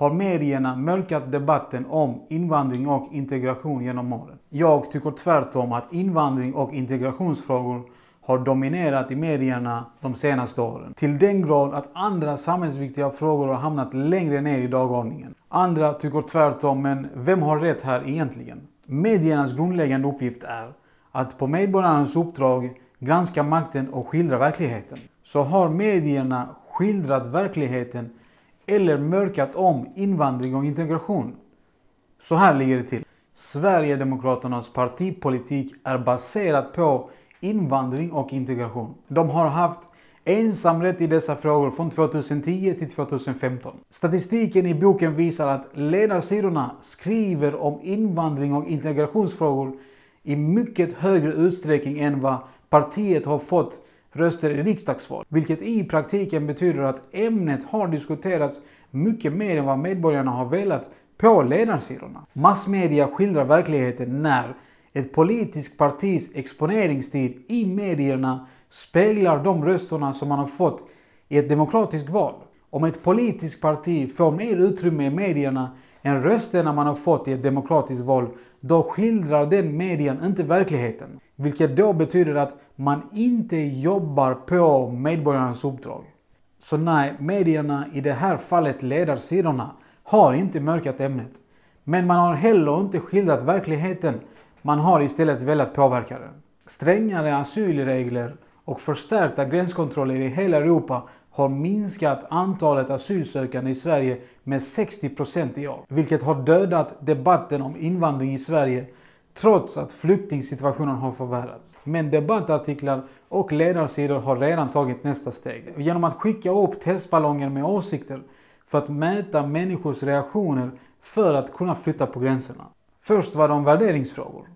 har medierna mörkat debatten om invandring och integration genom åren. Jag tycker tvärtom att invandring och integrationsfrågor har dominerat i medierna de senaste åren. Till den grad att andra samhällsviktiga frågor har hamnat längre ner i dagordningen. Andra tycker tvärtom, men vem har rätt här egentligen? Mediernas grundläggande uppgift är att på medborgarnas uppdrag granska makten och skildra verkligheten. Så har medierna skildrat verkligheten eller mörkat om invandring och integration. Så här ligger det till. Sverigedemokraternas partipolitik är baserad på invandring och integration. De har haft ensamrätt i dessa frågor från 2010 till 2015. Statistiken i boken visar att ledarsidorna skriver om invandring och integrationsfrågor i mycket högre utsträckning än vad partiet har fått röster i riksdagsval. Vilket i praktiken betyder att ämnet har diskuterats mycket mer än vad medborgarna har velat på ledarsidorna. Massmedia skildrar verkligheten när ett politiskt partis exponeringstid i medierna speglar de rösterna som man har fått i ett demokratiskt val. Om ett politiskt parti får mer utrymme i medierna än rösterna man har fått i ett demokratiskt val, då skildrar den medien inte verkligheten. Vilket då betyder att man inte jobbar på medborgarnas uppdrag. Så nej, medierna, i det här fallet ledarsidorna, har inte mörkat ämnet. Men man har heller inte skildrat verkligheten. Man har istället velat påverka den. Strängare asylregler och förstärkta gränskontroller i hela Europa har minskat antalet asylsökande i Sverige med 60% i år. Vilket har dödat debatten om invandring i Sverige trots att flyktingsituationen har förvärrats. Men debattartiklar och ledarsidor har redan tagit nästa steg. Genom att skicka upp testballonger med åsikter för att mäta människors reaktioner för att kunna flytta på gränserna. Först var de värderingsfrågor.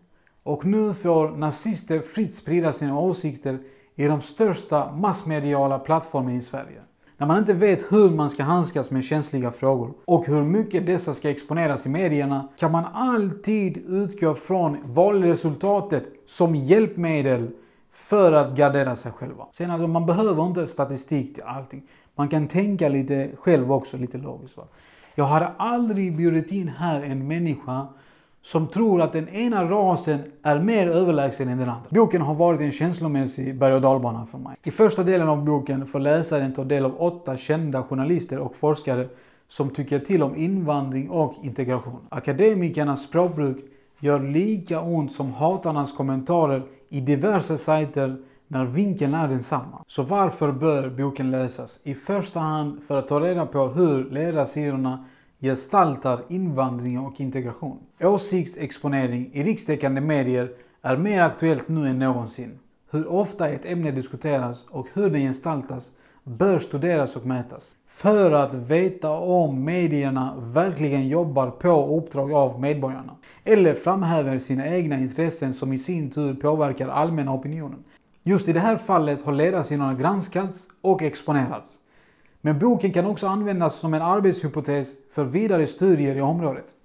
Och nu får nazister fritt sprida sina åsikter i de största massmediala plattformarna i Sverige. När man inte vet hur man ska handskas med känsliga frågor och hur mycket dessa ska exponeras i medierna kan man alltid utgå från valresultatet som hjälpmedel för att gardera sig själva. Sen alltså, man behöver inte statistik till allting. Man kan tänka lite själv också, lite logiskt. Va? Jag hade aldrig bjudit in här en människa som tror att den ena rasen är mer överlägsen än den andra. Boken har varit en känslomässig berg och dalbana för mig. I första delen av boken får läsaren ta del av åtta kända journalister och forskare som tycker till om invandring och integration. Akademikernas språkbruk gör lika ont som hatarnas kommentarer i diverse sajter när vinkeln är densamma. Så varför bör boken läsas? I första hand för att ta reda på hur ledarsidorna gestaltar invandring och integration. Åsiktsexponering i rikstäckande medier är mer aktuellt nu än någonsin. Hur ofta ett ämne diskuteras och hur det gestaltas bör studeras och mätas. För att veta om medierna verkligen jobbar på uppdrag av medborgarna. Eller framhäver sina egna intressen som i sin tur påverkar allmänna opinionen. Just i det här fallet har ledarsidorna granskats och exponerats. Men boken kan också användas som en arbetshypotes för vidare studier i området.